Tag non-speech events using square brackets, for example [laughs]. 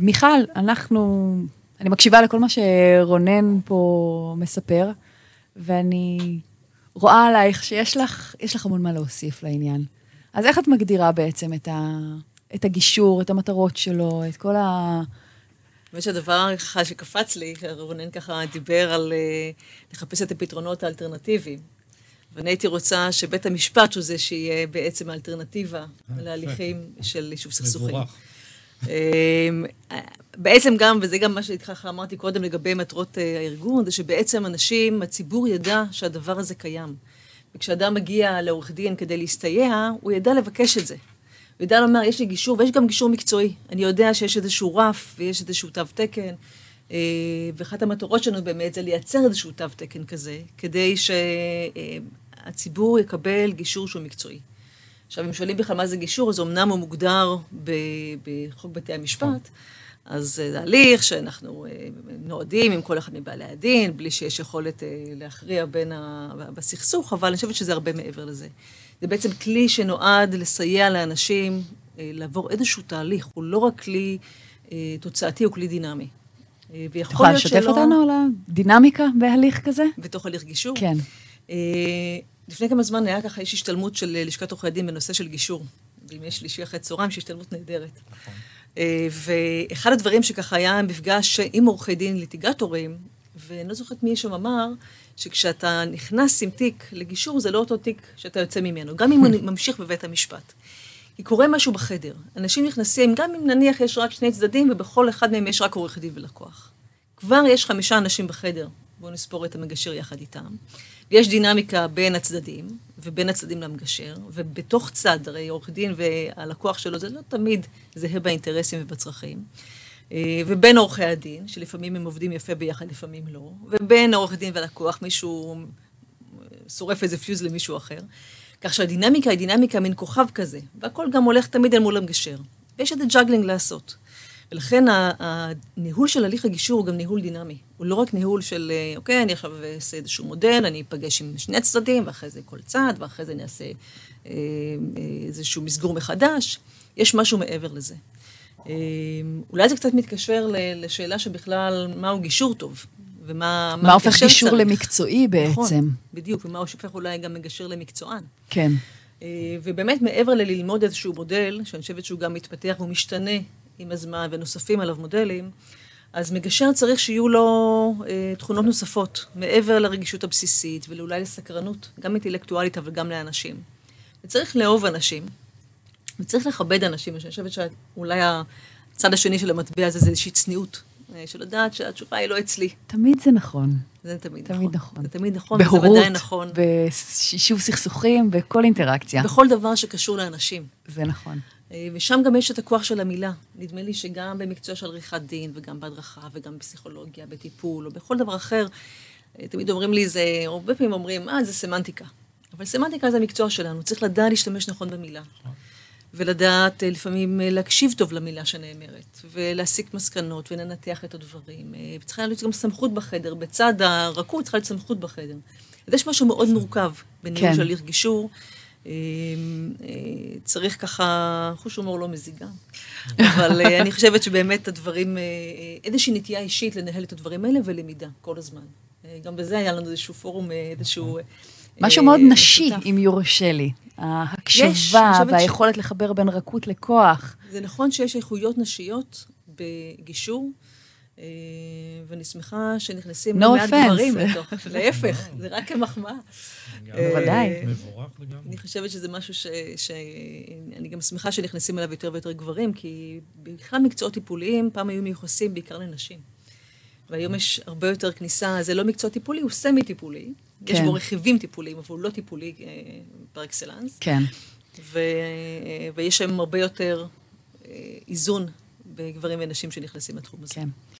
מיכל, אנחנו, אני מקשיבה לכל מה שרונן פה מספר, ואני רואה עלייך שיש לך, יש לך המון מה להוסיף לעניין. אז איך את מגדירה בעצם את, ה, את הגישור, את המטרות שלו, את כל ה... האמת שהדבר ככה שקפץ לי, רונן ככה דיבר על לחפש את הפתרונות האלטרנטיביים. ואני הייתי רוצה שבית המשפט הוא זה שיהיה בעצם האלטרנטיבה אה, להליכים של יישוב סכסוכים. מבורך. אמ, בעצם גם, וזה גם מה שככה אמרתי קודם לגבי מטרות אה, הארגון, זה שבעצם אנשים, הציבור ידע שהדבר הזה קיים. וכשאדם מגיע לעורך דין כדי להסתייע, הוא ידע לבקש את זה. הוא ידע לומר, יש לי גישור, ויש גם גישור מקצועי. אני יודע שיש איזשהו רף, ויש איזשהו תו תקן, אה, ואחת המטרות שלנו באמת זה לייצר איזשהו תו תקן כזה, כדי שהציבור יקבל גישור שהוא מקצועי. עכשיו, אם שואלים בכלל מה זה גישור, אז אמנם הוא מוגדר בחוק בתי המשפט, אז זה הליך שאנחנו אה, נועדים עם כל אחד מבעלי הדין, בלי שיש יכולת אה, להכריע בין ה... בסכסוך, אבל אני חושבת שזה הרבה מעבר לזה. זה בעצם כלי שנועד לסייע לאנשים אה, לעבור איזשהו תהליך, הוא לא רק כלי תוצאתי, הוא כלי דינמי. ויכול לשתף שלא... אותנו על הדינמיקה בהליך כזה? בתוך הליך גישור? כן. לפני כמה זמן היה ככה, יש השתלמות של לשכת עורכי הדין בנושא של גישור. בימי שלישי אחרי צהריים, שהיא השתלמות נהדרת. נכון. ואחד הדברים שככה היה מפגש עם עורכי דין ליטיגטורים, ואני לא זוכרת מי שם אמר, שכשאתה נכנס עם תיק לגישור, זה לא אותו תיק שאתה יוצא ממנו, גם אם הוא [laughs] ממשיך בבית המשפט. כי קורה משהו בחדר. אנשים נכנסים, גם אם נניח יש רק שני צדדים, ובכל אחד מהם יש רק עורך דין ולקוח. כבר יש חמישה אנשים בחדר, בואו נספור את המגשר יחד איתם. ויש דינמיקה בין הצדדים, ובין הצדדים למגשר, ובתוך צד, הרי עורך דין והלקוח שלו זה לא תמיד זהה באינטרסים ובצרכים. אה, ובין עורכי הדין, שלפעמים הם עובדים יפה ביחד, לפעמים לא, ובין העורך דין והלקוח, מישהו שורף איזה פיוז למישהו אחר. כך שהדינמיקה היא דינמיקה מין כוכב כזה, והכל גם הולך תמיד אל מול המגשר. ויש את ה juggling לעשות. ולכן הניהול של הליך הגישור הוא גם ניהול דינמי. הוא לא רק ניהול של, אה, אוקיי, אני עכשיו אעשה איזשהו מודל, אני אפגש עם שני צדדים, ואחרי זה כל צד, ואחרי זה אני אעשה אה, אה, איזשהו מסגור מחדש. יש משהו מעבר לזה. אולי זה קצת מתקשר לשאלה שבכלל, מהו גישור טוב, ומה... מה הופך גישור צריך. למקצועי בעצם. נכון, בדיוק, ומה הופך אולי גם מגשר למקצוען. כן. ובאמת, מעבר לללמוד איזשהו מודל, שאני חושבת שהוא גם מתפתח והוא משתנה עם הזמן ונוספים עליו מודלים, אז מגשר צריך שיהיו לו אה, תכונות נוספות, מעבר לרגישות הבסיסית ואולי לסקרנות, גם אינטלקטואלית אבל גם לאנשים. וצריך לאהוב אנשים, וצריך לכבד אנשים, אני חושבת שאולי הצד השני של המטבע הזה זה איזושהי צניעות, אה, של לדעת שהתשובה היא לא אצלי. תמיד זה נכון. זה תמיד, תמיד נכון. נכון. זה תמיד נכון, בהורות, וזה ודאי נכון. ביישוב סכסוכים, בכל אינטראקציה. בכל דבר שקשור לאנשים. זה נכון. אה, ושם גם יש את הכוח של המילה. נדמה לי שגם במקצוע של עריכת דין, וגם בהדרכה, וגם בפסיכולוגיה, בטיפול, או בכל דבר אחר, אה, תמיד אומרים לי, זה, הרבה פעמים אומרים, אה, זה סמנטיקה. אבל סמנטיקה זה המקצוע שלנו, צריך לדעת להשתמש נכון במילה. ולדעת אה, לפעמים להקשיב טוב למילה שנאמרת, ולהסיק מסקנות, ולנתח את הדברים. וצריכה להיות גם סמכות בחדר, בצד הרכות צריכה להיות סמכות בחדר. אז יש משהו מאוד מורכב בניהול כן. של הליך גישור. אמ, אה, צריך ככה, חוש הומור לא מזיגה. אבל אה, אני חושבת שבאמת הדברים, אה, איזושהי נטייה אישית לנהל את הדברים האלה ולמידה כל הזמן. גם בזה היה לנו איזשהו פורום, איזשהו... משהו מאוד נשי, אם יורשה לי. ההקשבה והיכולת לחבר בין רכות לכוח. זה נכון שיש איכויות נשיות בגישור. ואני שמחה שנכנסים לא מעט דברים לתוך, [laughs] להפך, זה רק כמחמאה. בוודאי. מבורך לגמרי. אני חושבת שזה משהו שאני גם שמחה שנכנסים אליו יותר ויותר גברים, כי בכלל מקצועות טיפוליים פעם היו מיוחסים בעיקר לנשים. והיום יש הרבה יותר כניסה, זה לא מקצוע טיפולי, הוא סמי-טיפולי. כן. יש בו רכיבים טיפוליים, אבל הוא לא טיפולי אה, פר אקסלנס. כן. ו, ויש שם הרבה יותר אה, איזון בגברים ונשים שנכנסים לתחום הזה. כן.